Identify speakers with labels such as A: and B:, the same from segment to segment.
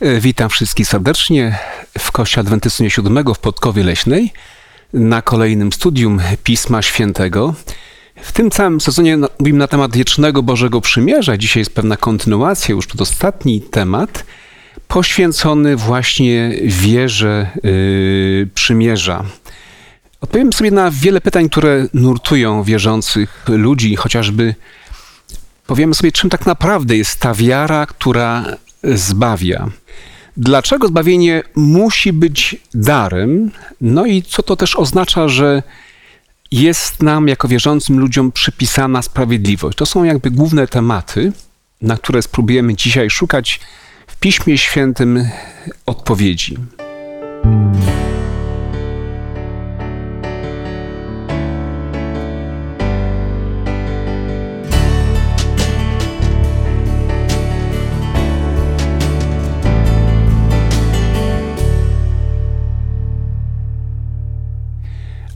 A: E, witam wszystkich serdecznie w Kościele Adwentystycznego Siódmego w Podkowie Leśnej na kolejnym studium Pisma Świętego. W tym całym sezonie mówimy na temat wiecznego Bożego Przymierza. Dzisiaj jest pewna kontynuacja, już przedostatni temat, poświęcony właśnie wierze yy, przymierza. Odpowiem sobie na wiele pytań, które nurtują wierzących ludzi, chociażby powiemy sobie, czym tak naprawdę jest ta wiara, która zbawia. Dlaczego zbawienie musi być darem? No i co to też oznacza, że jest nam jako wierzącym ludziom przypisana sprawiedliwość? To są jakby główne tematy, na które spróbujemy dzisiaj szukać w Piśmie Świętym odpowiedzi.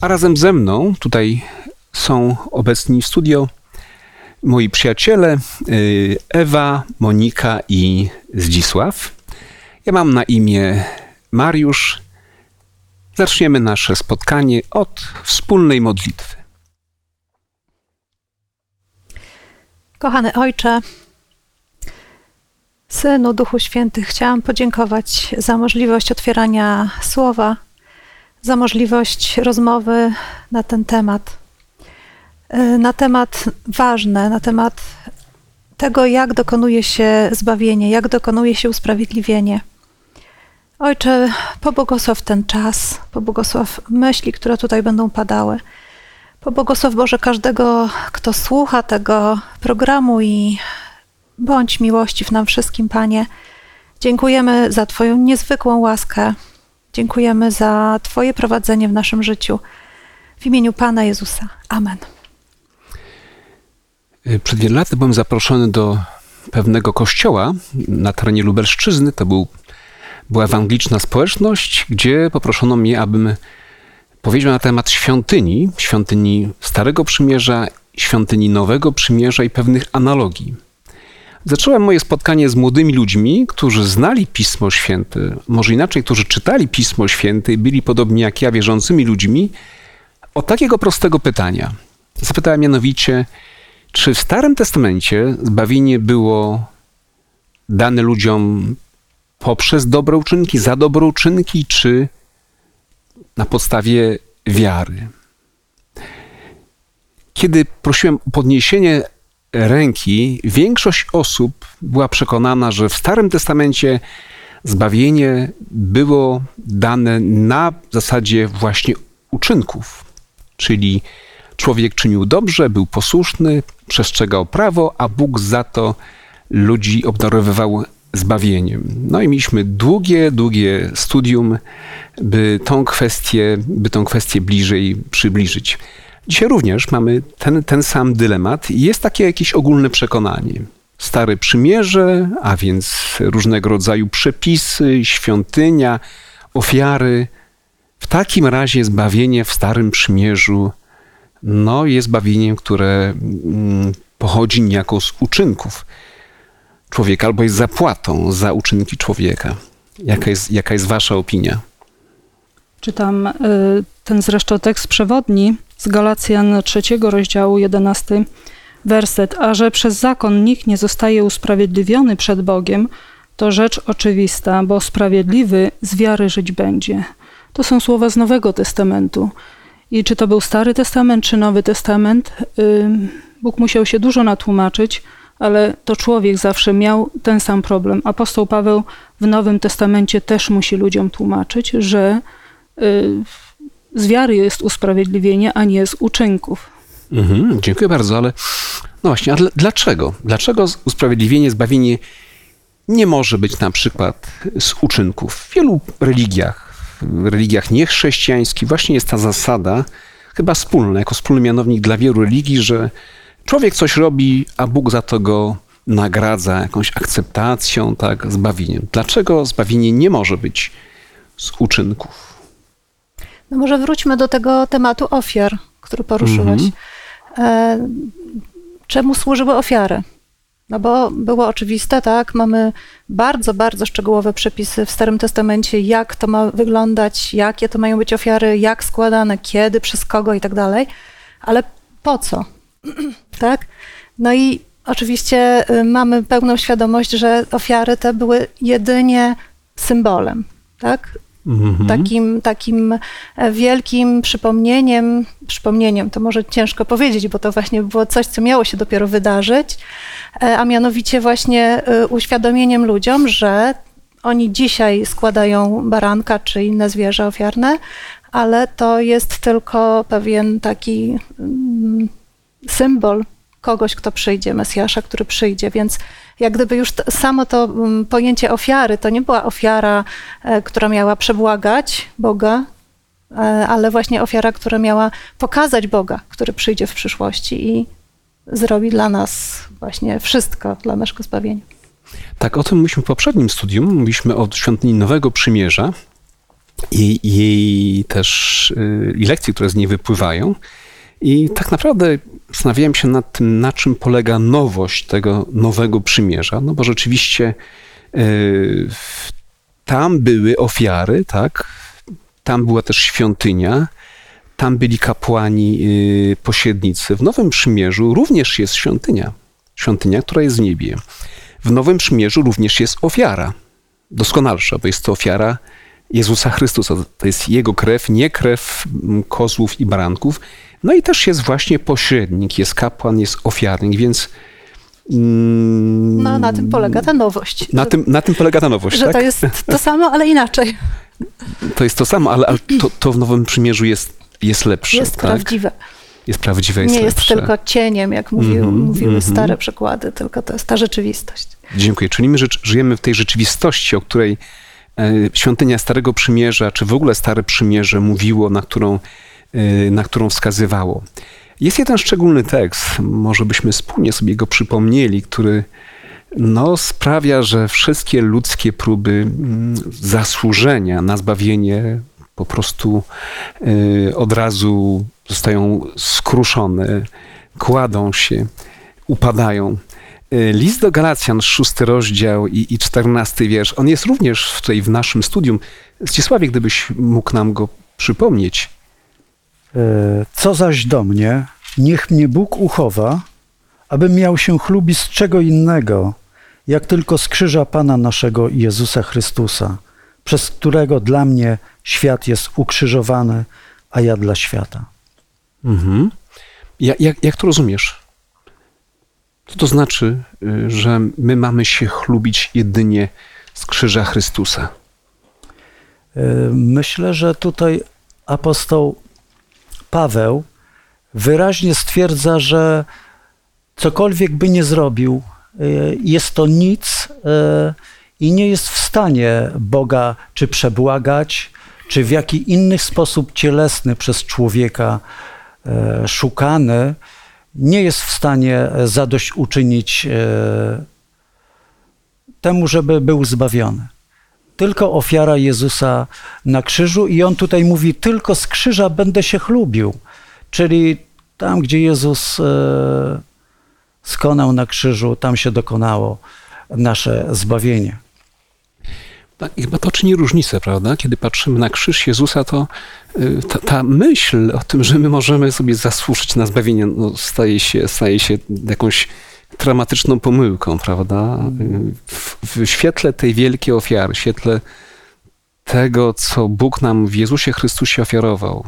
A: A razem ze mną tutaj są obecni w studio moi przyjaciele y, Ewa, Monika i Zdzisław. Ja mam na imię Mariusz. Zaczniemy nasze spotkanie od wspólnej modlitwy.
B: Kochany Ojcze, Synu, Duchu Święty, chciałam podziękować za możliwość otwierania słowa za możliwość rozmowy na ten temat. E, na temat ważny, na temat tego, jak dokonuje się zbawienie, jak dokonuje się usprawiedliwienie. Ojcze, pobłogosław ten czas, pobłogosław myśli, które tutaj będą padały. Pobłogosław Boże każdego, kto słucha tego programu i bądź miłościw nam wszystkim, Panie. Dziękujemy za Twoją niezwykłą łaskę, Dziękujemy za Twoje prowadzenie w naszym życiu. W imieniu Pana Jezusa. Amen.
A: Przed wielu laty byłem zaproszony do pewnego kościoła na terenie Lubelszczyzny. To był, była ewangeliczna społeczność, gdzie poproszono mnie, abym powiedział na temat świątyni, świątyni Starego Przymierza, świątyni Nowego Przymierza i pewnych analogii. Zacząłem moje spotkanie z młodymi ludźmi, którzy znali Pismo Święte, może inaczej, którzy czytali Pismo Święte i byli podobni jak ja wierzącymi ludźmi, od takiego prostego pytania. Zapytałem mianowicie, czy w Starym Testamencie zbawienie było dane ludziom poprzez dobre uczynki, za dobre uczynki, czy na podstawie wiary? Kiedy prosiłem o podniesienie ręki, większość osób była przekonana, że w Starym Testamencie zbawienie było dane na zasadzie właśnie uczynków, czyli człowiek czynił dobrze, był posłuszny, przestrzegał prawo, a Bóg za to ludzi obdarowywał zbawieniem. No i mieliśmy długie, długie studium, by tą kwestię, by tą kwestię bliżej przybliżyć. Dzisiaj również mamy ten, ten sam dylemat. Jest takie jakieś ogólne przekonanie. Stare przymierze, a więc różnego rodzaju przepisy, świątynia, ofiary. W takim razie zbawienie w Starym Przymierzu no, jest zbawieniem, które mm, pochodzi niejako z uczynków człowieka albo jest zapłatą za uczynki człowieka. Jaka jest, jaka jest wasza opinia?
C: Czytam y, ten zresztą tekst przewodni z Galacjan trzeciego rozdziału, jedenasty werset. A że przez zakon nikt nie zostaje usprawiedliwiony przed Bogiem, to rzecz oczywista, bo sprawiedliwy z wiary żyć będzie. To są słowa z Nowego Testamentu. I czy to był Stary Testament, czy Nowy Testament, Bóg musiał się dużo natłumaczyć, ale to człowiek zawsze miał ten sam problem. Apostoł Paweł w Nowym Testamencie też musi ludziom tłumaczyć, że y, z wiary jest usprawiedliwienie, a nie z uczynków.
A: Mhm, dziękuję bardzo, ale no właśnie, a dlaczego? Dlaczego usprawiedliwienie, zbawienie nie może być na przykład z uczynków? W wielu religiach, w religiach niechrześcijańskich właśnie jest ta zasada, chyba wspólna, jako wspólny mianownik dla wielu religii, że człowiek coś robi, a Bóg za to go nagradza jakąś akceptacją, tak, zbawieniem. Dlaczego zbawienie nie może być z uczynków?
B: No może wróćmy do tego tematu ofiar, który poruszyłeś. Mhm. E, czemu służyły ofiary? No bo było oczywiste, tak? Mamy bardzo, bardzo szczegółowe przepisy w Starym Testamencie, jak to ma wyglądać, jakie to mają być ofiary, jak składane, kiedy, przez kogo i tak dalej. Ale po co? tak? No i oczywiście y, mamy pełną świadomość, że ofiary te były jedynie symbolem, tak?
A: Mhm.
B: takim, takim e, wielkim przypomnieniem, przypomnieniem to może ciężko powiedzieć, bo to właśnie było coś, co miało się dopiero wydarzyć, e, a mianowicie właśnie e, uświadomieniem ludziom, że oni dzisiaj składają baranka czy inne zwierzę ofiarne, ale to jest tylko pewien taki mm, symbol kogoś, kto przyjdzie, Mesjasza, który przyjdzie, więc jak gdyby już samo to mm, pojęcie ofiary, to nie była ofiara, e, która miała przebłagać Boga, e, ale właśnie ofiara, która miała pokazać Boga, który przyjdzie w przyszłości i zrobi dla nas właśnie wszystko dla naszego zbawienia.
A: Tak, o tym mówiliśmy w poprzednim studium. Mówiliśmy o świątyni Nowego Przymierza i jej też y, i lekcji, które z niej wypływają. I tak naprawdę zastanawiałem się nad tym, na czym polega nowość tego nowego przymierza, no bo rzeczywiście yy, tam były ofiary, tak? Tam była też świątynia, tam byli kapłani, yy, pośrednicy. W Nowym Przymierzu również jest świątynia. Świątynia, która jest w niebie. W Nowym Przymierzu również jest ofiara. Doskonalsza, bo jest to ofiara Jezusa Chrystusa. To jest Jego krew, nie krew kozłów i baranków, no i też jest właśnie pośrednik, jest kapłan, jest ofiarnik, więc.
B: Mm, no, na tym polega ta nowość.
A: Na, tym, na tym polega ta nowość.
B: Że
A: tak?
B: to jest to samo, ale inaczej.
A: To jest to samo, ale, ale to, to, w Nowym Przymierzu jest, jest lepsze.
B: Jest
A: tak?
B: prawdziwe.
A: Jest prawdziwe, jest
B: Nie
A: lepsze.
B: jest tylko cieniem, jak mówił, mm -hmm, mówiły mm -hmm. stare przykłady, tylko to jest ta rzeczywistość.
A: Dziękuję. Czyli my żyjemy w tej rzeczywistości, o której e, świątynia Starego Przymierza, czy w ogóle Stare Przymierze mówiło, na którą na którą wskazywało. Jest jeden szczególny tekst, może byśmy wspólnie sobie go przypomnieli, który no, sprawia, że wszystkie ludzkie próby mm, zasłużenia na zbawienie po prostu y, od razu zostają skruszone, kładą się, upadają. Y, list do Galacjan, szósty rozdział i, czternasty wiersz, on jest również tutaj w naszym studium. Zdzisławie, gdybyś mógł nam go przypomnieć.
D: E, co zaś do mnie, niech mnie Bóg uchowa, abym miał się chlubić z czego innego, jak tylko z krzyża Pana naszego Jezusa Chrystusa, przez którego dla mnie świat jest ukrzyżowany, a ja dla świata.
A: Mhm. Ja, jak, jak to rozumiesz? Co to znaczy, y, że my mamy się chlubić jedynie z krzyża Chrystusa?
D: E, myślę, że tutaj apostoł Paweł wyraźnie stwierdza, że cokolwiek by nie zrobił, e, jest to nic e, i nie jest w stanie Boga czy przebłagać, czy w jaki inny sposób cielesny przez człowieka e, szukany, nie jest w stanie zadośćuczynić temu, żeby był zbawiony tylko ofiara Jezusa na krzyżu i on tutaj mówi, tylko z krzyża będę się chlubił. Czyli tam, gdzie Jezus e, skonał na krzyżu, tam się dokonało nasze zbawienie.
A: Tak, chyba to czyni różnicę, prawda? Kiedy patrzymy na krzyż Jezusa, to y, ta, ta, myśl o tym, że my możemy sobie zasłużyć na zbawienie, no, staje, się, staje się jakąś dramatyczną pomyłką, prawda? W, w świetle tej wielkiej ofiary, w świetle tego, co Bóg nam w Jezusie Chrystusie ofiarował,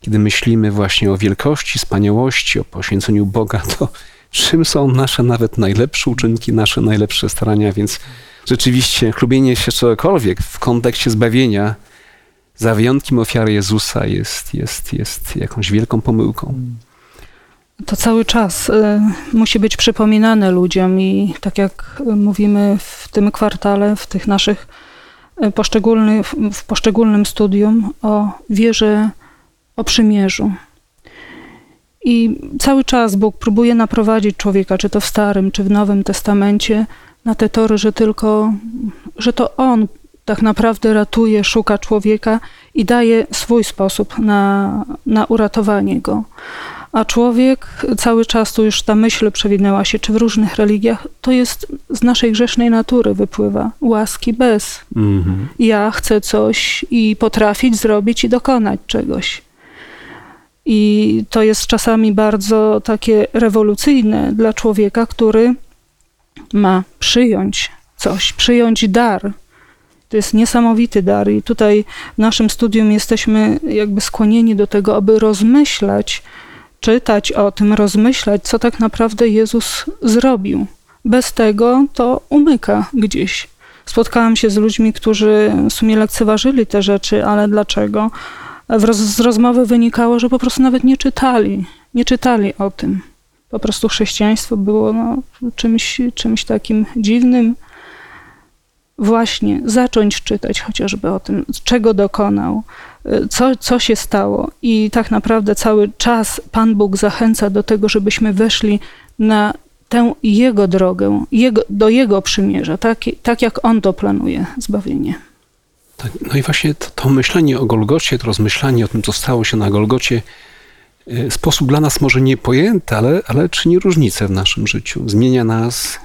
A: kiedy myślimy właśnie o wielkości, wspaniałości, o poświęceniu Boga, to czym są nasze nawet najlepsze uczynki, nasze najlepsze starania, więc rzeczywiście chlubienie się czegokolwiek w kontekście zbawienia, za wyjątkiem ofiary Jezusa, jest, jest, jest jakąś wielką pomyłką.
C: To cały czas y, musi być przypominane ludziom i tak jak mówimy w tym kwartale, w tych naszych y, poszczególnych, w poszczególnym studium o wierze, o przymierzu. I cały czas Bóg próbuje naprowadzić człowieka, czy to w Starym, czy w Nowym Testamencie, na te tory, że tylko, że to On tak naprawdę ratuje, szuka człowieka i daje swój sposób na, na uratowanie go A człowiek cały czas, tu już ta myśl przewinęła się, czy w różnych religiach, to jest z naszej grzesznej natury wypływa. Łaski bez.
A: Mhm.
C: Ja chcę coś i potrafić zrobić i dokonać czegoś. I to jest czasami bardzo takie rewolucyjne dla człowieka, który ma przyjąć coś, przyjąć dar. To jest niesamowity dar, i tutaj w naszym studium jesteśmy jakby skłonieni do tego, aby rozmyślać, czytać o tym, rozmyślać, co tak naprawdę Jezus zrobił. Bez tego to umyka gdzieś. Spotkałam się z ludźmi, którzy w sumie lekceważyli te rzeczy, ale dlaczego? Roz, z rozmowy wynikało, że po prostu nawet nie czytali, nie czytali o tym. Po prostu chrześcijaństwo było no, czymś, czymś takim dziwnym. Właśnie zacząć czytać chociażby o tym, czego dokonał, co, co się stało. I tak naprawdę cały czas Pan Bóg zachęca do tego, żebyśmy weszli na tę Jego drogę, jego, do Jego przymierza, tak, tak jak On to planuje, zbawienie.
A: Tak, no i właśnie to, to myślenie o Golgocie, to rozmyślanie o tym, co stało się na Golgocie, w sposób dla nas może niepojęty, ale, ale czyni różnicę w naszym życiu. Zmienia nas,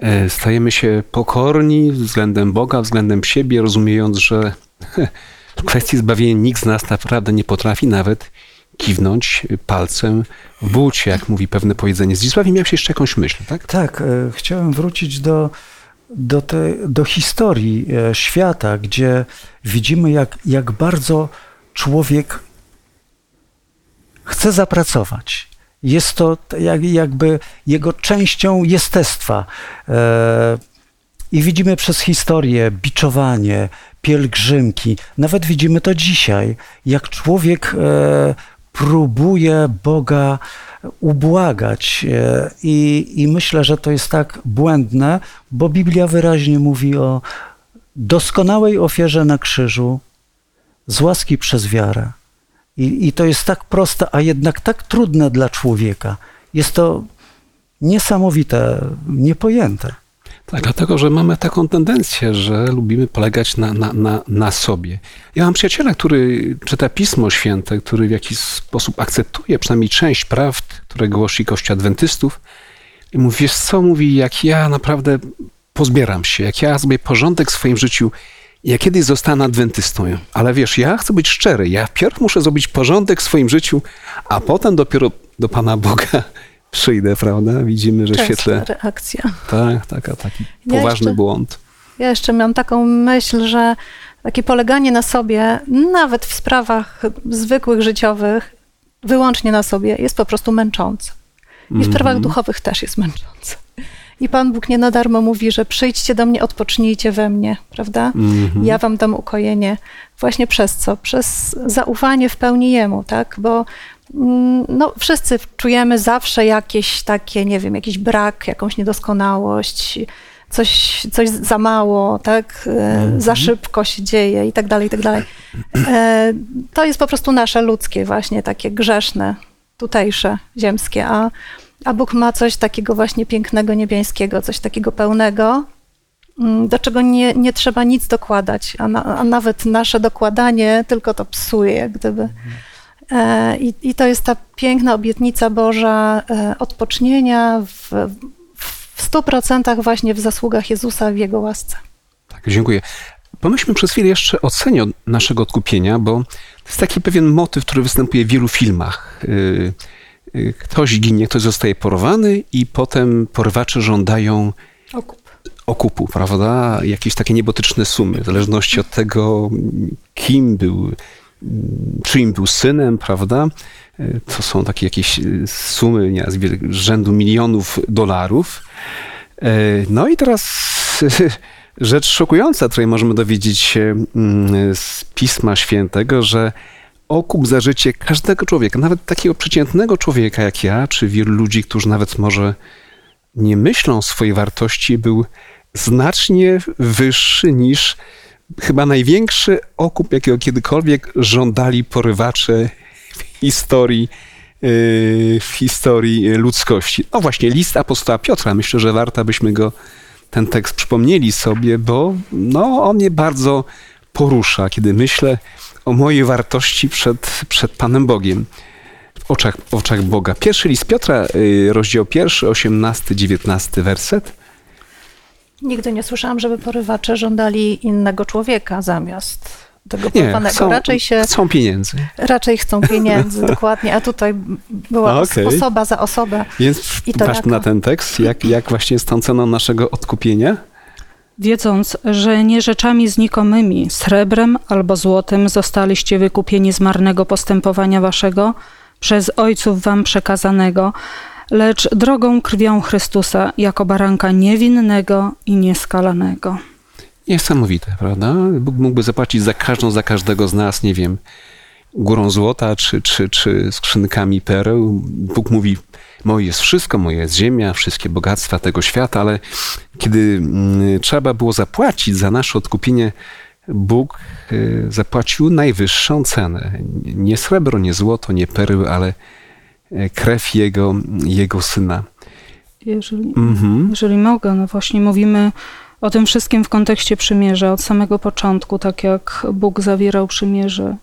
A: e, stajemy się pokorni względem Boga, względem siebie, rozumiejąc, że w kwestii zbawienia nikt z nas naprawdę nie potrafi nawet kiwnąć palcem w bucie, jak mówi pewne powiedzenie. Zdzisławie, miałeś jeszcze jakąś myśl, tak?
D: Tak, e, chciałem wrócić do, do, te, do historii e, świata, gdzie widzimy, jak, jak bardzo człowiek chce zapracować. Jest to jak, jakby jego częścią jestestwa. E, I widzimy przez historię biczowanie, pielgrzymki. Nawet widzimy to dzisiaj, jak człowiek e, próbuje Boga ubłagać. E, I, I myślę, że to jest tak błędne, bo Biblia wyraźnie mówi o doskonałej ofierze na krzyżu z łaski przez wiarę. I, I to jest tak proste, a jednak tak trudne dla człowieka. Jest to niesamowite, niepojęte.
A: Tak, dlatego, że mamy taką tendencję, że lubimy polegać na, na, na, na sobie. Ja mam przyjaciela, który czyta Pismo Święte, który w jakiś sposób akceptuje przynajmniej część prawd, które głosi Kościół Adwentystów. I mówi, wiesz co, mówi, jak ja naprawdę pozbieram się, jak ja zrobię porządek w swoim życiu, ja kiedyś zostanę adwentystą, ale wiesz, ja chcę być szczery. Ja wpierw muszę zrobić porządek w swoim życiu, a potem dopiero do Pana Boga przyjdę, prawda? Widzimy, że
B: Częsta
A: świetle.
B: reakcja.
A: Tak, taka, taki
B: Ja
A: poważny
B: jeszcze-
A: błąd.
B: Ja jeszcze mam taką myśl, że takie poleganie na sobie, nawet w sprawach zwykłych, życiowych, wyłącznie na sobie, jest po prostu męczące. I w sprawach
A: Mhm.
B: duchowych też jest męczące. I Pan Bóg nie na darmo mówi, że przyjdźcie do mnie, odpocznijcie we mnie, prawda?
A: Mhm.
B: Ja wam dam ukojenie. Właśnie przez co? Przez zaufanie w pełni Jemu, tak? Bo mm, no, wszyscy czujemy zawsze jakieś takie, nie wiem, jakiś brak, jakąś niedoskonałość, coś, coś za mało, tak? E, Za szybko się dzieje i tak dalej, i tak dalej. E, To jest po prostu nasze ludzkie, właśnie takie grzeszne, tutejsze, ziemskie, a, a Bóg ma coś takiego właśnie pięknego, niebiańskiego, coś takiego pełnego, mm, do czego nie, nie trzeba nic dokładać, a, na, a nawet nasze dokładanie tylko to psuje, jak gdyby. E, I, I to jest ta piękna obietnica Boża e, odpocznienia w, w stu procentach właśnie w zasługach Jezusa, w Jego łasce.
A: Tak, dziękuję. Pomyślmy przez chwilę jeszcze o cenie naszego odkupienia, bo to jest taki pewien motyw, który występuje w wielu filmach. Yy, Ktoś ginie, ktoś zostaje porwany i potem porwacze żądają
B: Okup.
A: okupu, prawda? Jakieś takie niebotyczne sumy, w zależności od tego, kim był, czyim był synem, prawda? Y, To są takie jakieś y, sumy nie, z rzędu milionów dolarów. Y, No i teraz rzecz szokująca, której możemy dowiedzieć się mm, z Pisma Świętego, że okup za życie każdego człowieka, nawet takiego przeciętnego człowieka jak ja, czy wielu ludzi, którzy nawet może nie myślą o swojej wartości, był znacznie wyższy niż chyba największy okup, jakiego kiedykolwiek żądali porywacze w historii, yy, w historii ludzkości. No właśnie, list apostoła Piotra. Myślę, że warto, byśmy go, ten tekst przypomnieli sobie, bo no, on mnie bardzo porusza, kiedy myślę o mojej wartości przed, przed Panem Bogiem. Oczach, w oczach Boga. Pierwszy list Piotra, y, rozdział pierwszy, 18, 19 werset.
B: Nigdy nie słyszałam, żeby porywacze żądali innego człowieka zamiast tego
A: Nie,
B: porwanego.
A: chcą,
B: raczej się
A: chcą pieniędzy.
B: raczej chcą pieniędzy, dokładnie, a tutaj była
A: Okej.
B: osoba za osobę.
A: Więc
B: I to
A: patrzmy
B: jaka?
A: na ten tekst, jak, jak właśnie jest tą ceną naszego odkupienia.
C: Wiedząc, że nie rzeczami znikomymi, srebrem albo złotem zostaliście wykupieni z marnego postępowania waszego, przez ojców wam przekazanego, lecz drogą krwią Chrystusa, jako baranka niewinnego i nieskalanego.
A: Niesamowite, prawda? Bóg mógłby zapłacić za każdą, za każdego z nas, nie wiem, górą złota czy, czy, czy skrzynkami pereł. Bóg mówi, moje jest wszystko, moje jest ziemia, wszystkie bogactwa tego świata, ale kiedy mm, trzeba było zapłacić za nasze odkupienie, Bóg y, zapłacił najwyższą cenę. Nie srebro, nie złoto, nie perły, ale e, krew Jego, Jego Syna.
C: Jeżeli,
A: Mhm.
C: jeżeli mogę, no właśnie mówimy o tym wszystkim w kontekście przymierza od samego początku, tak jak Bóg zawierał przymierze.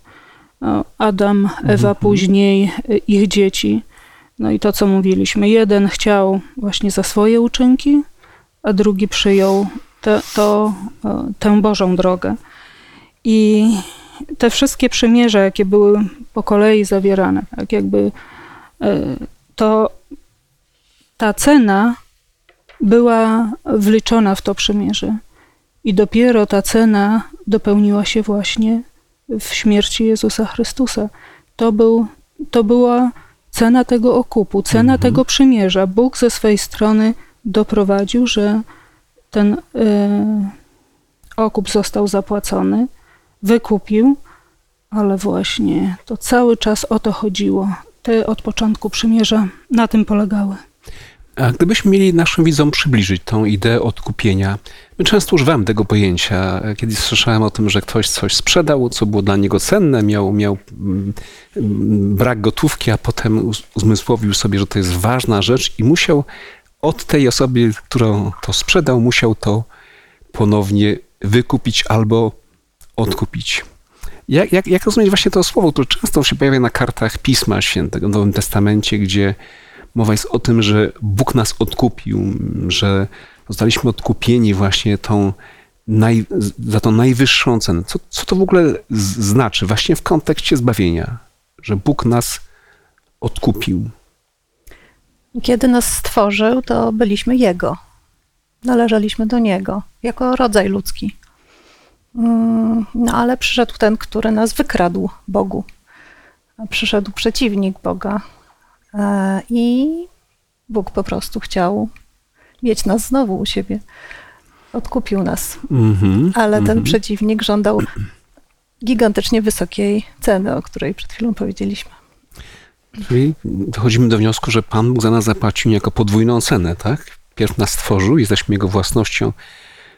C: No, Adam, Ewa, później y, ich dzieci. No i to, co mówiliśmy. Jeden chciał właśnie za swoje uczynki, a drugi przyjął te, to, e, tę Bożą drogę. I te wszystkie przymierza, jakie były po kolei zawierane, tak jakby e, to ta cena była wliczona w to przymierze. I dopiero ta cena dopełniła się właśnie w śmierci Jezusa Chrystusa. To, był, to była cena tego okupu, cena tego przymierza. Bóg ze swej strony doprowadził, że ten e, okup został zapłacony, wykupił, ale właśnie to cały czas o to chodziło. Te od początku przymierza na tym polegały.
A: A gdybyśmy mieli naszym widzom przybliżyć tą ideę odkupienia, my często używamy tego pojęcia. Kiedyś słyszałem o tym, że ktoś coś sprzedał, co było dla niego cenne, miał, miał mm, brak gotówki, a potem uz- uzmysłowił sobie, że to jest ważna rzecz i musiał od tej osoby, którą to sprzedał, musiał to ponownie wykupić albo odkupić. Jak, jak, jak rozumieć właśnie to słowo, które często się pojawia na kartach Pisma Świętego w Nowym Testamencie, gdzie mowa jest o tym, że Bóg nas odkupił, że zostaliśmy odkupieni właśnie tą naj, za tą najwyższą cenę. Co, co to w ogóle znaczy właśnie w kontekście zbawienia? Że Bóg nas odkupił.
B: Kiedy nas stworzył, to byliśmy Jego. Należeliśmy do Niego, jako rodzaj ludzki. Mm, No ale przyszedł ten, który nas wykradł Bogu. Przyszedł przeciwnik Boga. E, I Bóg po prostu chciał mieć nas znowu u siebie. Odkupił nas.
A: Mhm,
B: Ale ten
A: mhm.
B: przeciwnik żądał gigantycznie wysokiej ceny, o której przed chwilą powiedzieliśmy.
A: Czyli dochodzimy do wniosku, że Pan Bóg za nas zapłacił niejako podwójną cenę, tak? Pierw nas stworzył, jesteśmy Jego własnością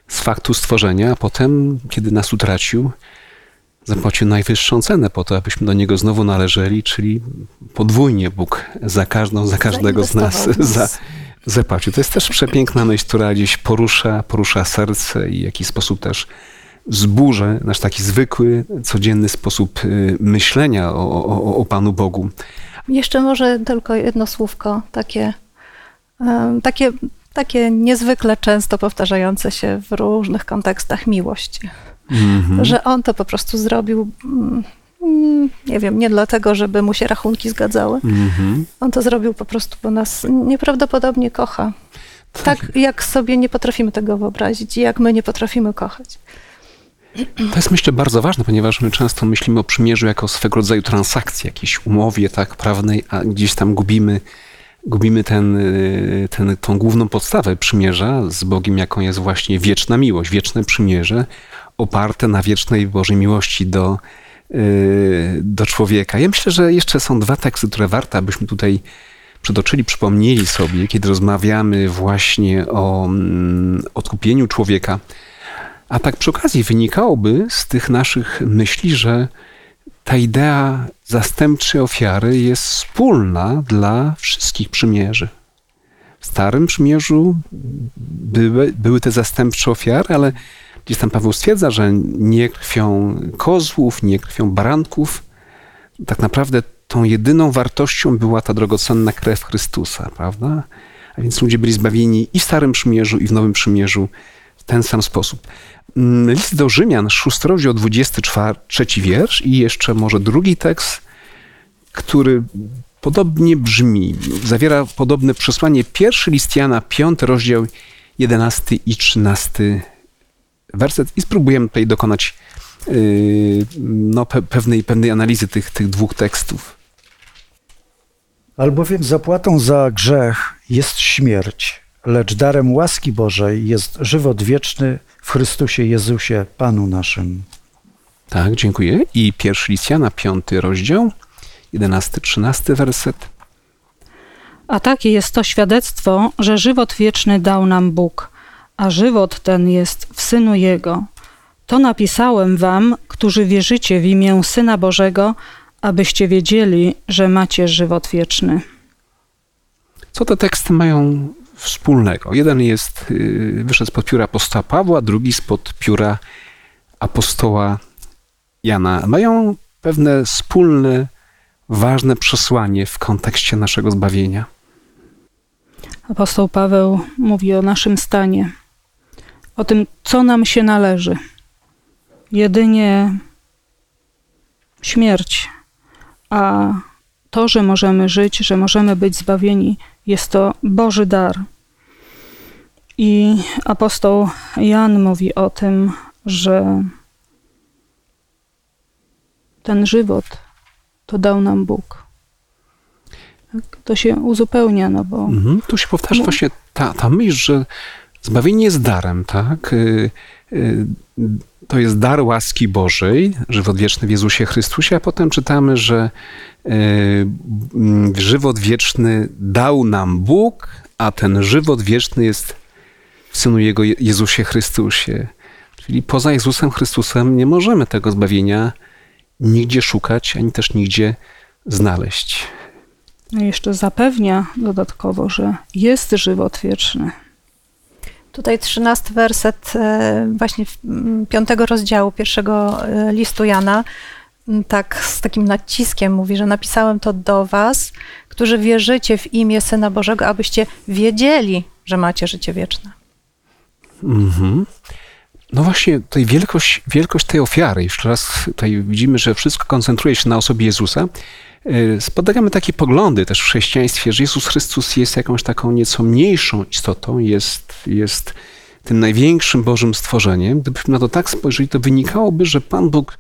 A: z faktu stworzenia, a potem, kiedy nas utracił, zapłacił najwyższą cenę po to, abyśmy do Niego znowu należeli, czyli podwójnie Bóg za każdą, za każdego z nas za, zapłacił. To jest też przepiękna myśl, która gdzieś porusza, porusza serce i w jakiś sposób też zburzy nasz taki zwykły, codzienny sposób y, myślenia o, o, o Panu Bogu.
B: Jeszcze może tylko jedno słówko, takie, takie, takie niezwykle często powtarzające się w różnych kontekstach miłość.
A: Mhm.
B: Że on to po prostu zrobił, mm, nie wiem, nie dlatego, żeby mu się rachunki zgadzały.
A: Mhm.
B: On to zrobił po prostu, bo nas nieprawdopodobnie kocha. Tak jak sobie nie potrafimy tego wyobrazić i jak my nie potrafimy kochać.
A: To jest myślę bardzo ważne, ponieważ my często myślimy o przymierzu jako swego rodzaju transakcji, jakiejś umowie tak prawnej, a gdzieś tam gubimy, gubimy ten, y, ten, tą główną podstawę przymierza z Bogiem, jaką jest właśnie wieczna miłość, wieczne przymierze oparte na wiecznej Bożej miłości do, y, do człowieka. Ja myślę, że jeszcze są dwa teksty, które warto, abyśmy tutaj przytoczyli, przypomnieli sobie, kiedy rozmawiamy właśnie o mm, odkupieniu człowieka. A tak przy okazji wynikałoby z tych naszych myśli, że ta idea zastępczej ofiary jest wspólna dla wszystkich przymierzy. W Starym Przymierzu były, były te zastępcze ofiary, ale gdzieś tam Paweł stwierdza, że nie krwią kozłów, nie krwią baranków. Tak naprawdę tą jedyną wartością była ta drogocenna krew Chrystusa, prawda? A więc ludzie byli zbawieni i w Starym Przymierzu, i w Nowym Przymierzu w ten sam sposób. Mm, List do Rzymian, 6 rozdział, 23 wiersz i jeszcze może drugi tekst, który podobnie brzmi, zawiera podobne przesłanie. Pierwszy list Jana, 5 rozdział, 11 i 13 werset i spróbujemy tutaj dokonać yy, no, pe- pewnej, pewnej analizy tych, tych dwóch tekstów.
D: Albowiem zapłatą za grzech jest śmierć, lecz darem łaski Bożej jest żywot wieczny w Chrystusie Jezusie, Panu naszym.
A: Tak, dziękuję. I pierwszy list Jana, 5 rozdział, 11-13 werset.
C: A takie jest to świadectwo, że żywot wieczny dał nam Bóg, a żywot ten jest w Synu Jego. To napisałem wam, którzy wierzycie w imię Syna Bożego, abyście wiedzieli, że macie żywot wieczny.
A: Co te teksty mają wspólnego? Jeden jest, yy, wyszedł spod pióra apostoła Pawła, drugi spod pióra apostoła Jana. Mają pewne wspólne, ważne przesłanie w kontekście naszego zbawienia.
C: Apostoł Paweł mówi o naszym stanie, o tym, co nam się należy. Jedynie śmierć, a to, że możemy żyć, że możemy być zbawieni, jest to Boży dar. I apostoł Jan mówi o tym, że ten żywot to dał nam Bóg. Tak? To się uzupełnia, no bo
A: Mhm. Tu się powtarza właśnie ta, ta myśl, że zbawienie jest darem, tak? To jest dar łaski Bożej, żywot wieczny w Jezusie Chrystusie, a potem czytamy, że mm, żywot wieczny dał nam Bóg, a ten żywot wieczny jest w Synu Jego Je- Jezusie Chrystusie. Czyli poza Jezusem Chrystusem nie możemy tego zbawienia nigdzie szukać, ani też nigdzie znaleźć.
C: No jeszcze zapewnia dodatkowo, że jest żywot wieczny.
B: Tutaj trzynasty werset e, właśnie piątego rozdziału pierwszego e, listu Jana tak z takim naciskiem mówi, że napisałem to do was, którzy wierzycie w imię Syna Bożego, abyście wiedzieli, że macie życie wieczne.
A: Mhm. No właśnie, tutaj wielkość, wielkość tej ofiary, jeszcze raz tutaj widzimy, że wszystko koncentruje się na osobie Jezusa. Yy, Spotykamy takie poglądy też w chrześcijaństwie, że Jezus Chrystus jest jakąś taką nieco mniejszą istotą, jest, jest tym największym Bożym stworzeniem. Gdybyśmy na to tak spojrzeli, to wynikałoby, że Pan Bóg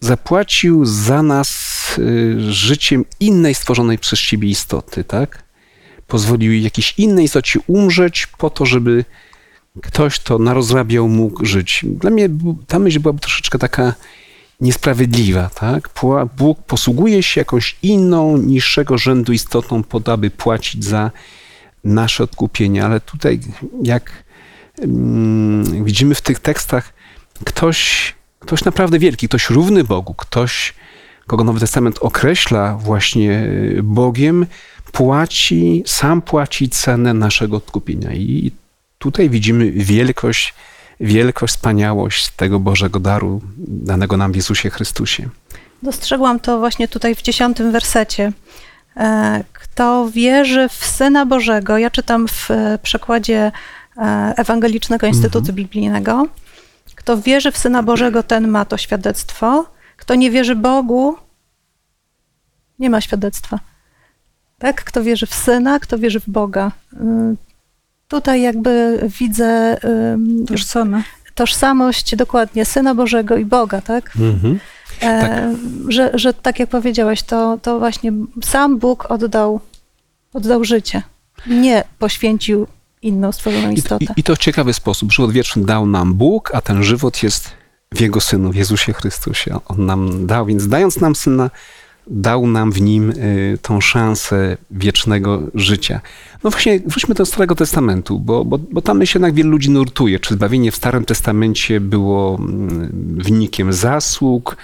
A: zapłacił za nas yy, życiem innej stworzonej przez siebie istoty, tak? Pozwolił jakiejś innej istocie umrzeć po to, żeby ktoś, kto narozrabiał, mógł żyć. Dla mnie ta myśl byłaby troszeczkę taka niesprawiedliwa, tak? Bóg posługuje się jakąś inną, niższego rzędu istotą po to, aby płacić za nasze odkupienie, ale tutaj, jak mm, widzimy w tych tekstach, ktoś, ktoś naprawdę wielki, ktoś równy Bogu, ktoś, kogo Nowy Testament określa właśnie y, Bogiem, płaci, sam płaci cenę naszego odkupienia. I tutaj widzimy wielkość, wielkość, wspaniałość tego Bożego daru danego nam w Jezusie Chrystusie.
B: Dostrzegłam to właśnie tutaj w dziesiątym wersecie. E, Kto wierzy w Syna Bożego, ja czytam w e, przekładzie e, Ewangelicznego Instytutu Biblijnego. Kto wierzy w Syna Bożego, ten ma to świadectwo. Kto nie wierzy Bogu, nie ma świadectwa. Tak? Kto wierzy w Syna, kto wierzy w Boga. Tutaj jakby widzę
C: Tożsame.
B: tożsamość dokładnie Syna Bożego i Boga, tak? E,
A: Tak.
B: że, że tak jak powiedziałeś, to, to właśnie sam Bóg oddał, oddał życie. Nie poświęcił inną stworzoną
A: I,
B: istotę.
A: i, I to w ciekawy sposób. Żywot wieczny dał nam Bóg, a ten żywot jest w Jego Synu, w Jezusie Chrystusie. On nam dał, więc dając nam Syna, dał nam w Nim y, tą szansę wiecznego życia. No właśnie, wróćmy do Starego Testamentu, bo, bo, bo tam się jednak wielu ludzi nurtuje, czy zbawienie w Starym Testamencie było mm, wynikiem zasług,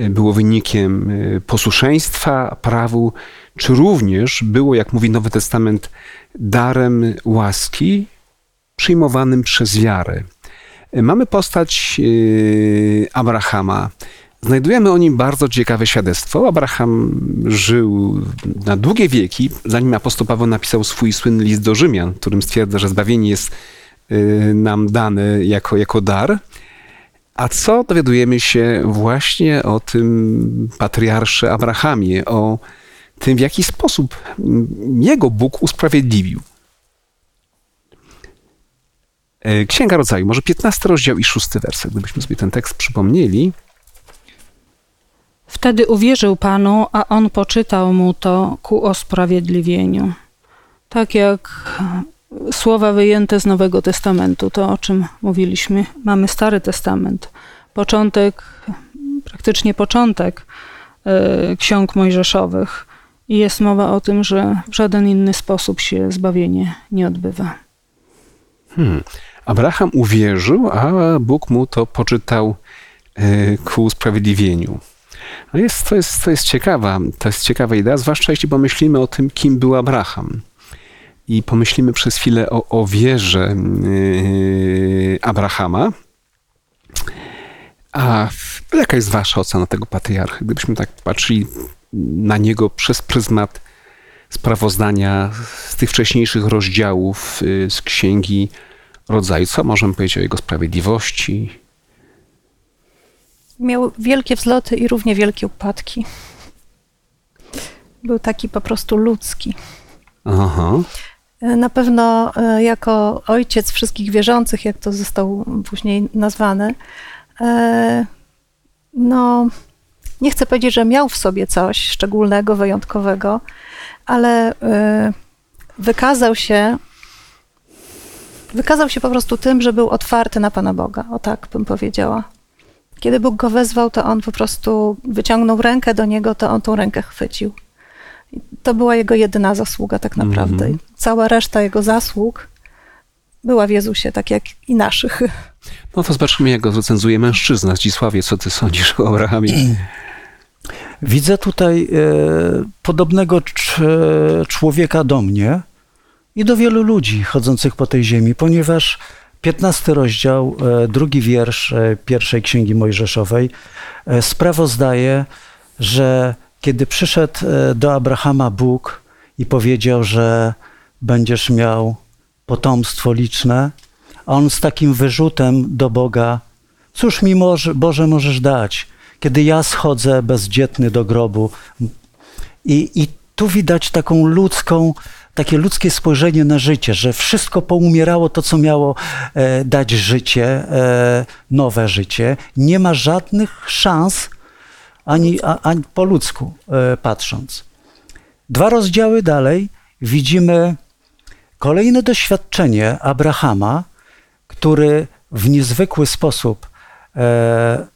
A: y, było wynikiem y, posłuszeństwa prawu, czy również było, jak mówi Nowy Testament, darem łaski przyjmowanym przez wiarę. Mamy postać Abrahama. Znajdujemy o nim bardzo ciekawe świadectwo. Abraham żył na długie wieki, zanim apostoł Paweł napisał swój słynny list do Rzymian, w którym stwierdza, że zbawienie jest y, nam dane jako, jako dar. A co dowiadujemy się właśnie o tym patriarsze Abrahamie, o tym, w jaki sposób jego Bóg usprawiedliwił. E, Księga Rodzaju, może 15 rozdział i 6 werset, gdybyśmy sobie ten tekst przypomnieli.
C: Wtedy uwierzył Panu, a on poczytał mu to ku osprawiedliwieniu. Tak jak słowa wyjęte z Nowego Testamentu, to o czym mówiliśmy. Mamy Stary Testament, początek, praktycznie początek e, ksiąg mojżeszowych. I jest mowa o tym, że w żaden inny sposób się zbawienie nie odbywa.
A: Hmm. Abraham uwierzył, a Bóg mu to poczytał e, ku usprawiedliwieniu. No jest, to, jest, to jest ciekawa, to jest ciekawa idea, zwłaszcza jeśli pomyślimy o tym, kim był Abraham. I pomyślimy przez chwilę o, o wierze yy, Abrahama. A jaka jest wasza ocena tego patriarchy? Gdybyśmy tak patrzyli na niego przez pryzmat sprawozdania z tych wcześniejszych rozdziałów yy, z Księgi Rodzaju, co możemy powiedzieć o jego sprawiedliwości,
B: Miał wielkie wzloty i równie wielkie upadki. Był taki po prostu ludzki.
A: Aha.
B: Na pewno e, jako ojciec wszystkich wierzących, jak to został później nazwany, e, no nie chcę powiedzieć, że miał w sobie coś szczególnego, wyjątkowego, ale e, wykazał się wykazał się po prostu tym, że był otwarty na Pana Boga. O tak bym powiedziała. Kiedy Bóg go wezwał, to on po prostu wyciągnął rękę do niego, to on tą rękę chwycił. I to była jego jedyna zasługa, tak naprawdę.
A: Mhm.
B: Cała reszta jego zasług była w Jezusie, tak jak i naszych.
A: No to zobaczmy, jak go recenzuje mężczyzna. Zdzisławie, co ty sądzisz o Abrahamie?
D: Widzę tutaj e, podobnego cz- człowieka do mnie i do wielu ludzi chodzących po tej ziemi, ponieważ 15 rozdział, e, drugi wiersz e, pierwszej księgi Mojżeszowej e, sprawozdaje, że kiedy przyszedł do Abrahama Bóg i powiedział, że będziesz miał potomstwo liczne, on z takim wyrzutem do Boga, cóż mi może, Boże możesz dać, kiedy ja schodzę bezdzietny do grobu. I, I tu widać taką ludzką, takie ludzkie spojrzenie na życie, że wszystko poumierało to, co miało e, dać życie, e, nowe życie. Nie ma żadnych szans ani, a, ani po ludzku e, patrząc. Dwa rozdziały dalej widzimy kolejne doświadczenie Abrahama, który w niezwykły sposób e,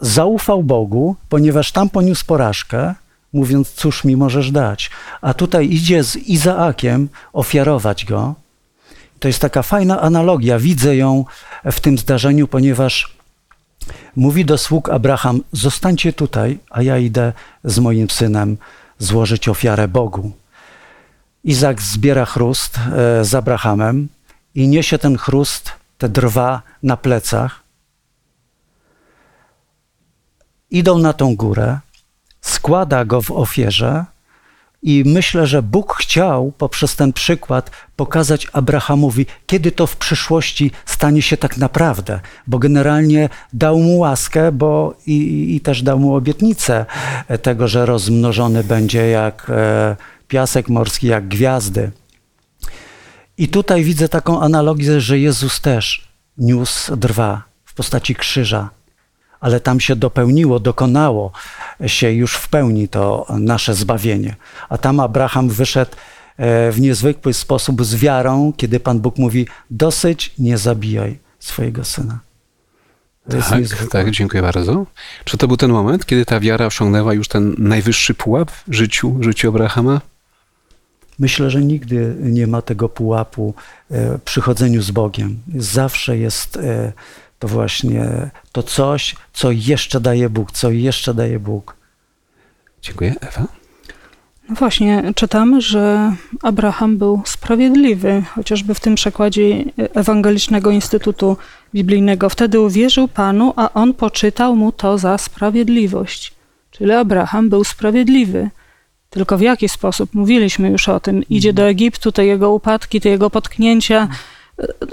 D: zaufał Bogu, ponieważ tam poniósł porażkę, mówiąc, cóż mi możesz dać. A tutaj idzie z Izaakiem ofiarować go. To jest taka fajna analogia, widzę ją w tym zdarzeniu, ponieważ mówi do sług Abraham: Zostańcie tutaj, a ja idę z moim synem złożyć ofiarę Bogu. Izak zbiera chrust e, z Abrahamem i niesie ten chrust, te drwa na plecach. Idą na tą górę, składa go w ofierze i myślę, że Bóg chciał poprzez ten przykład pokazać Abrahamowi, kiedy to w przyszłości stanie się tak naprawdę, bo generalnie dał mu łaskę, bo i, i też dał mu obietnicę tego, że rozmnożony będzie jak e, piasek morski, jak gwiazdy. I tutaj widzę taką analogię, że Jezus też niósł drwa w postaci krzyża, ale tam się dopełniło, dokonało się już w pełni to nasze zbawienie. A tam Abraham wyszedł e, w niezwykły sposób z wiarą, kiedy Pan Bóg mówi: Dosyć, nie zabijaj swojego syna. To
A: Tak, tak, dziękuję bardzo. Czy to był ten moment, kiedy ta wiara osiągnęła już ten najwyższy pułap w życiu, życiu Abrahama?
D: Myślę, że nigdy nie ma tego pułapu e, przy chodzeniu z Bogiem. Zawsze jest e, to właśnie to coś, co jeszcze daje Bóg, co jeszcze daje Bóg.
A: Dziękuję. Ewa?
C: No właśnie, czytamy, że Abraham był sprawiedliwy, chociażby w tym przekładzie Ewangelicznego Instytutu biblijnego. Wtedy uwierzył Panu, a on poczytał mu to za sprawiedliwość. Czyli Abraham był sprawiedliwy. Tylko w jaki sposób? Mówiliśmy już o tym. Idzie do Egiptu, te jego upadki, te jego potknięcia.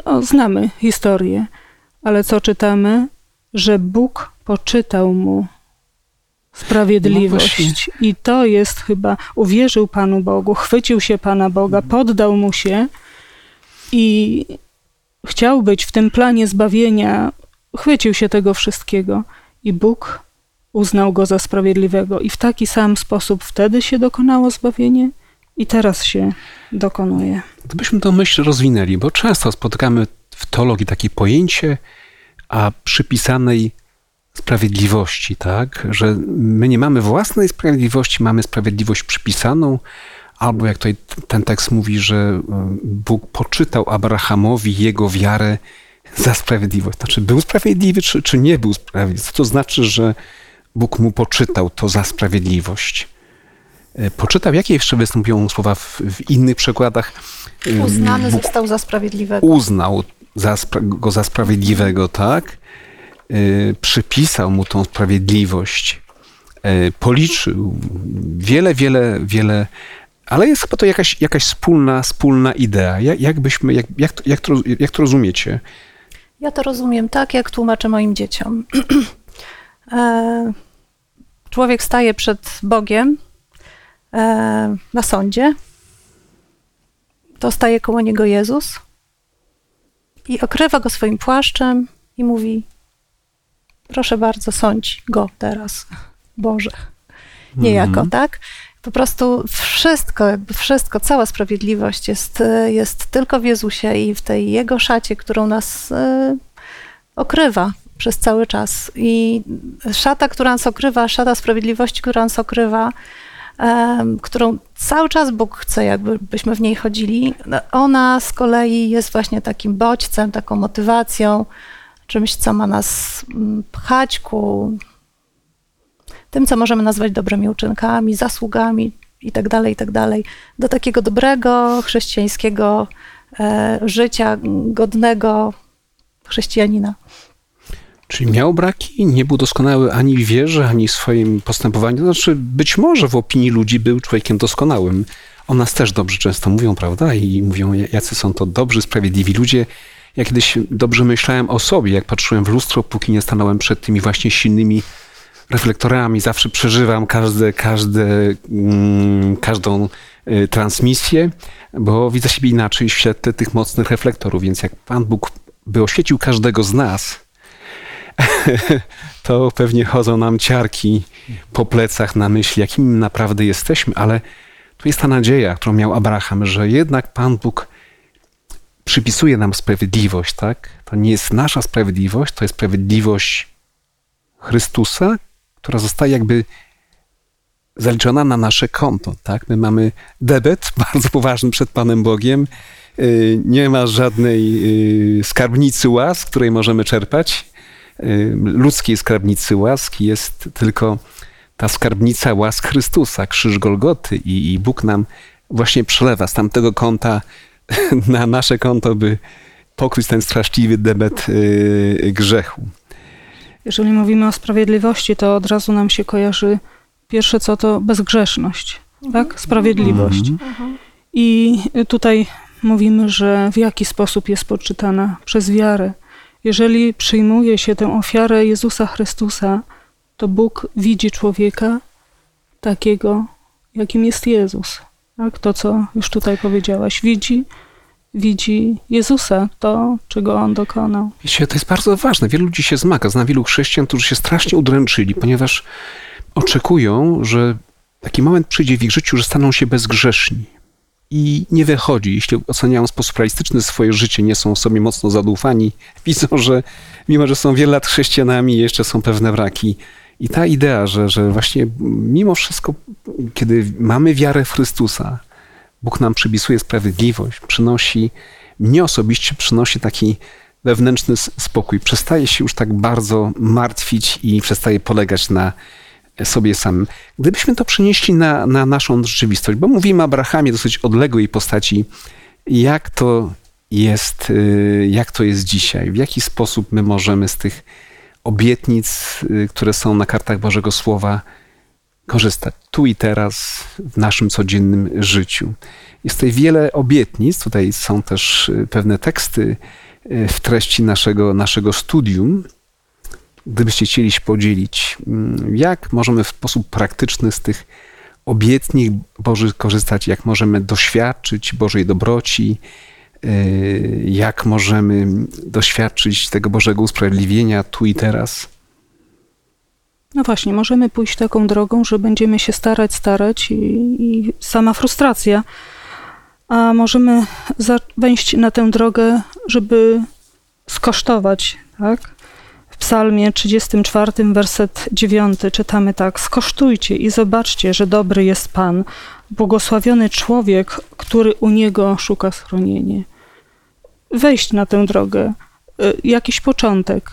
C: No, znamy historię. Ale co czytamy? Że Bóg poczytał mu sprawiedliwość.
A: No
C: I to jest chyba, uwierzył Panu Bogu, chwycił się Pana Boga, poddał mu się i chciał być w tym planie zbawienia, chwycił się tego wszystkiego i Bóg uznał go za sprawiedliwego. I w taki sam sposób wtedy się dokonało zbawienie i teraz się dokonuje.
A: Gdybyśmy tę myśl rozwinęli, bo często spotykamy w teologii takie pojęcie, a przypisanej sprawiedliwości, tak? Że my nie mamy własnej sprawiedliwości, mamy sprawiedliwość przypisaną, albo jak tutaj ten tekst mówi, że e, Bóg poczytał Abrahamowi jego wiarę za sprawiedliwość. Znaczy, był sprawiedliwy, czy, czy nie był sprawiedliwy? Co to znaczy, że Bóg mu poczytał to za sprawiedliwość? E, Poczytał, jakie jeszcze występują słowa w, w innych przekładach? E,
B: Uznany
A: Bóg
B: został za sprawiedliwego.
A: uznał za, go za sprawiedliwego, tak? Y, przypisał mu tą sprawiedliwość, y, policzył wiele, wiele, wiele, ale jest chyba to jakaś, jakaś wspólna, wspólna idea. Jak, jak byśmy, jak, jak, to, jak, to, jak to rozumiecie?
B: Ja to rozumiem tak, jak tłumaczę moim dzieciom. E, Człowiek staje przed Bogiem e, na sądzie. To staje koło niego Jezus i okrywa go swoim płaszczem i mówi: Proszę bardzo, sądź go teraz, Boże. Niejako,
A: Mhm.
B: tak? Po prostu wszystko, jakby wszystko, cała sprawiedliwość jest, jest tylko w Jezusie i w tej Jego szacie, którą nas e, okrywa przez cały czas. I szata, która nas okrywa, szata sprawiedliwości, która nas okrywa, którą cały czas Bóg chce, jakby byśmy w niej chodzili, no, ona z kolei jest właśnie takim bodźcem, taką motywacją, czymś, co ma nas mm, pchać ku tym, co możemy nazwać dobrymi uczynkami, zasługami i tak dalej, i tak do takiego dobrego chrześcijańskiego e, życia, godnego chrześcijanina.
A: Czyli miał braki, nie był doskonały ani w wierze, ani w swoim postępowaniu. Znaczy, być może w opinii ludzi był człowiekiem doskonałym. O nas też dobrze często mówią, prawda? I mówią, jacy są to dobrzy, sprawiedliwi ludzie. Ja kiedyś dobrze myślałem o sobie, jak patrzyłem w lustro, póki nie stanąłem przed tymi właśnie silnymi reflektorami. Zawsze przeżywam każde, każde, mm, każdą y, transmisję, bo widzę siebie inaczej w świetle tych mocnych reflektorów. Więc jak Pan Bóg by oświecił każdego z nas, to pewnie chodzą nam ciarki po plecach na myśli, jakimi naprawdę jesteśmy, ale tu jest ta nadzieja, którą miał Abraham, że jednak Pan Bóg przypisuje nam sprawiedliwość, tak? To nie jest nasza sprawiedliwość, to jest sprawiedliwość Chrystusa, która zostaje jakby zaliczona na nasze konto, tak? My mamy debet bardzo poważny przed Panem Bogiem. Yy, Nie ma żadnej yy, skarbnicy łask, której możemy czerpać. Yy, Ludzkiej skarbnicy łask jest tylko ta skarbnica łask Chrystusa, krzyż Golgoty i, i Bóg nam właśnie przelewa z tamtego konta na nasze konto, by pokryć ten straszliwy debet yy, grzechu.
C: Jeżeli mówimy o sprawiedliwości, to od razu nam się kojarzy pierwsze co to bezgrzeszność, tak? Sprawiedliwość.
A: Mhm.
C: I tutaj mówimy, że w jaki sposób jest poczytana przez wiarę. Jeżeli przyjmuje się tę ofiarę Jezusa Chrystusa, to Bóg widzi człowieka takiego, jakim jest Jezus. Tak? To, co już tutaj powiedziałaś. Widzi, widzi Jezusa, to, czego On dokonał.
A: Wiecie, to jest bardzo ważne. Wielu ludzi się zmaga. Znam wielu chrześcijan, którzy się strasznie udręczyli, ponieważ oczekują, że taki moment przyjdzie w ich życiu, że staną się bezgrzeszni. I nie wychodzi, jeśli oceniają w sposób realistyczny swoje życie, nie są sobie mocno zadufani, widzą, że mimo, że są wiele lat chrześcijanami, jeszcze są pewne braki. I ta idea, że, że właśnie mimo wszystko, kiedy mamy wiarę w Chrystusa, Bóg nam przypisuje sprawiedliwość, przynosi, mnie osobiście przynosi taki wewnętrzny spokój. Przestaje się już tak bardzo martwić i przestaje polegać na sobie samym. Gdybyśmy to przenieśli na, na naszą rzeczywistość, bo mówimy o Abrahamie, dosyć odległej postaci, jak to jest, y, jak to jest dzisiaj, w jaki sposób my możemy z tych obietnic, y, które są na kartach Bożego Słowa, korzystać tu i teraz w naszym codziennym życiu. Jest tutaj wiele obietnic, tutaj są też y, pewne teksty w treści naszego, naszego studium. Gdybyście chcieli się podzielić, mm, jak możemy w sposób praktyczny z tych obietnic Bożych korzystać, jak możemy doświadczyć Bożej dobroci, y, jak możemy doświadczyć tego Bożego usprawiedliwienia tu i teraz.
C: No właśnie, możemy pójść taką drogą, że będziemy się starać, starać i, i sama frustracja, a możemy wejść na tę drogę, żeby skosztować, tak? Psalmie 34, werset 9 czytamy tak: Skosztujcie i zobaczcie, że dobry jest Pan, błogosławiony człowiek, który u niego szuka schronienia. Wejść na tę drogę, y, jakiś początek.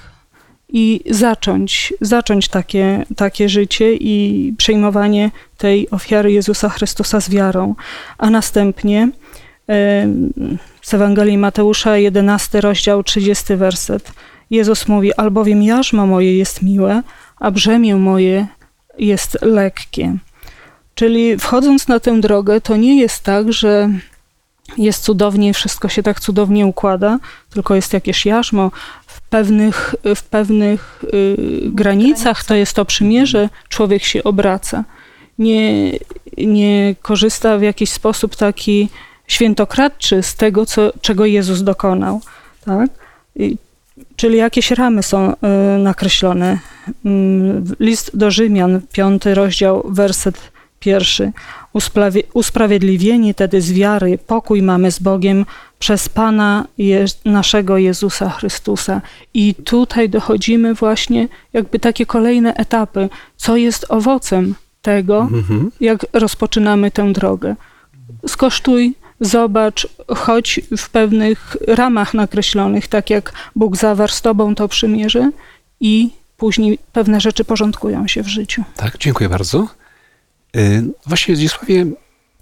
C: I zacząć, zacząć takie, takie życie i przejmowanie tej ofiary Jezusa Chrystusa z wiarą, a następnie z Ewangelii Mateusza, 11 rozdział, 30 werset. Jezus mówi, albowiem jarzmo moje jest miłe, a brzemię moje jest lekkie. Czyli wchodząc na tę drogę, to nie jest tak, że jest cudownie, wszystko się tak cudownie układa, tylko jest jakieś jarzmo. W pewnych, w pewnych y, granicach to jest to przymierze, człowiek się obraca. Nie, nie korzysta w jakiś sposób taki świętokradczy z tego, co, czego Jezus dokonał. Tak? Czyli jakieś ramy są y, nakreślone. Mm, list do Rzymian, piąty rozdział, werset pierwszy. Usprawiedliwieni tedy z wiary, pokój mamy z Bogiem przez Pana naszego Jezusa Chrystusa. I tutaj dochodzimy właśnie jakby takie kolejne etapy, co jest owocem tego, mhm. jak rozpoczynamy tę drogę. Skosztuj zobacz, chodź w pewnych ramach nakreślonych, tak jak Bóg zawarł z tobą to przymierze i później pewne rzeczy porządkują się w życiu.
A: Tak, dziękuję bardzo. Y, właśnie, Zdzisławie,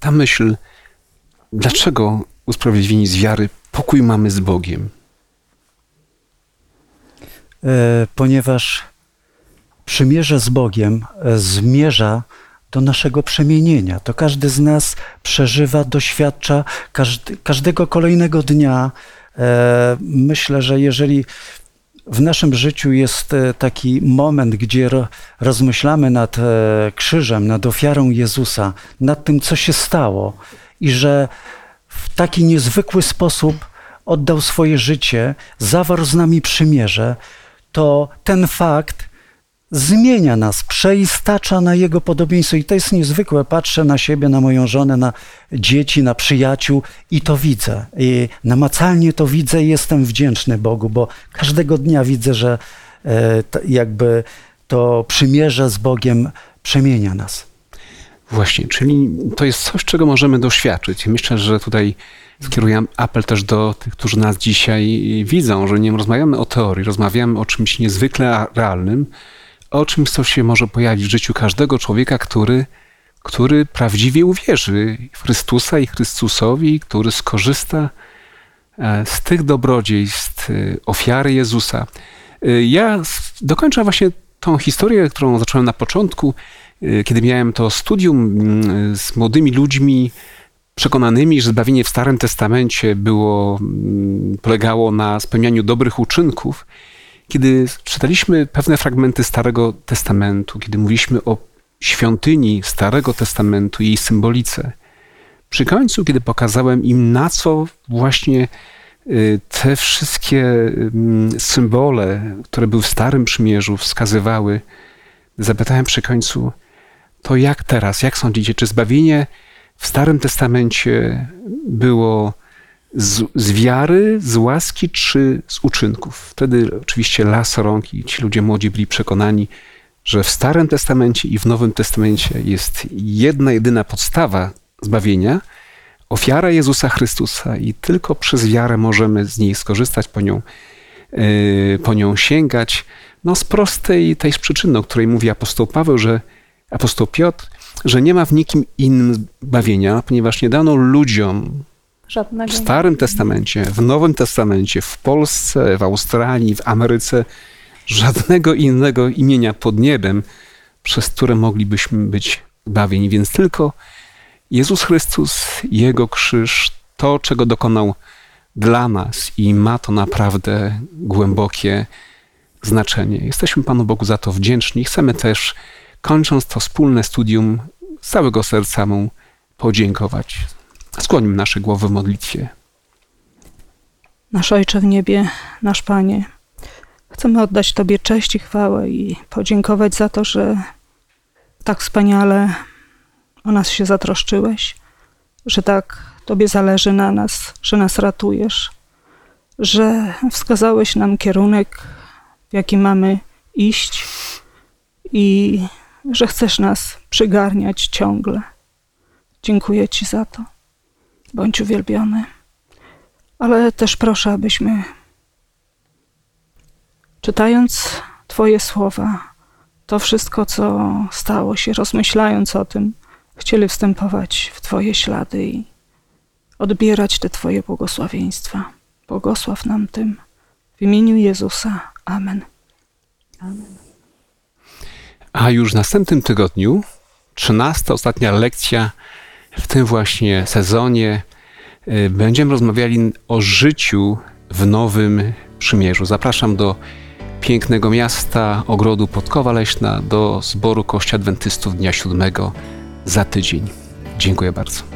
A: ta myśl, dlaczego usprawiedliwieni z wiary pokój mamy z Bogiem?
D: E, ponieważ przymierze z Bogiem e, zmierza do naszego przemienienia. To każdy z nas przeżywa, doświadcza każdy, każdego kolejnego dnia. E, myślę, że jeżeli w naszym życiu jest e, taki moment, gdzie rozmyślamy nad e, krzyżem, nad ofiarą Jezusa, nad tym, co się stało i że w taki niezwykły sposób oddał swoje życie, zawarł z nami przymierze, to ten fakt zmienia nas, przeistacza na Jego podobieństwo. I to jest niezwykłe. Patrzę na siebie, na moją żonę, na dzieci, na przyjaciół i to widzę. I namacalnie to widzę i jestem wdzięczny Bogu, bo każdego dnia widzę, że e, jakby to przymierze z Bogiem przemienia nas.
A: Właśnie, czyli to jest coś, czego możemy doświadczyć. Myślę, że tutaj skieruję apel też do tych, którzy nas dzisiaj widzą, że nie rozmawiamy o teorii, rozmawiamy o czymś niezwykle realnym, o czymś, co się może pojawić w życiu każdego człowieka, który, który prawdziwie uwierzy w Chrystusa i Chrystusowi, który skorzysta e, z tych dobrodziejstw, e, ofiary Jezusa. E, ja dokończę właśnie tą historię, którą zacząłem na początku, kiedy miałem to studium mm, z młodymi ludźmi, przekonanymi, że zbawienie w Starym Testamencie było, mm, polegało na spełnianiu dobrych uczynków. Kiedy czytaliśmy pewne fragmenty Starego Testamentu, kiedy mówiliśmy o świątyni Starego Testamentu i jej symbolice, przy końcu, kiedy pokazałem im, na co właśnie y, te wszystkie mm, symbole, które były w Starym Przymierzu, wskazywały, zapytałem przy końcu, to jak teraz, jak sądzicie, czy zbawienie w Starym Testamencie było z, z, wiary, z łaski czy z uczynków. Wtedy oczywiście las rąk i ci ludzie młodzi byli przekonani, że w Starym Testamencie i w Nowym Testamencie jest jedna, jedyna podstawa zbawienia, ofiara Jezusa Chrystusa i tylko przez wiarę możemy z niej skorzystać, po nią, yy, po nią sięgać. No z prostej tej przyczyny, o której mówi apostoł Paweł, że apostoł Piotr, że nie ma w nikim innym zbawienia, ponieważ nie dano ludziom
B: Żadnego.
A: W. Starym Testamencie, w Nowym Testamencie, w Polsce, w Australii, w Ameryce żadnego innego imienia pod niebem, przez które moglibyśmy być zbawieni. Więc tylko Jezus Chrystus, Jego krzyż, to, czego dokonał dla nas i ma to naprawdę głębokie znaczenie. Jesteśmy Panu Bogu za to wdzięczni. Chcemy też, kończąc to wspólne studium, z całego serca Mu podziękować. Skłonimy nasze głowy w modlitwie.
C: Nasz Ojcze w niebie, nasz Panie, chcemy oddać Tobie cześć i chwałę i podziękować za to, że tak wspaniale o nas się zatroszczyłeś, że tak Tobie zależy na nas, że nas ratujesz, że wskazałeś nam kierunek, w jaki mamy iść i że chcesz nas przygarniać ciągle. Dziękuję Ci za to. Bądź uwielbiony. Ale też proszę, abyśmy czytając Twoje słowa, to wszystko, co stało się, rozmyślając o tym, chcieli wstępować w Twoje ślady i odbierać te Twoje błogosławieństwa. Błogosław nam tym. W imieniu Jezusa. Amen.
A: A już w następnym tygodniu, 13, ostatnia lekcja w tym właśnie sezonie, y, będziemy rozmawiali o życiu w Nowym Przymierzu. Zapraszam do pięknego miasta, ogrodu Podkowa Leśna, do zboru Kościoła Adwentystów Dnia Siódmego za tydzień. Dziękuję bardzo.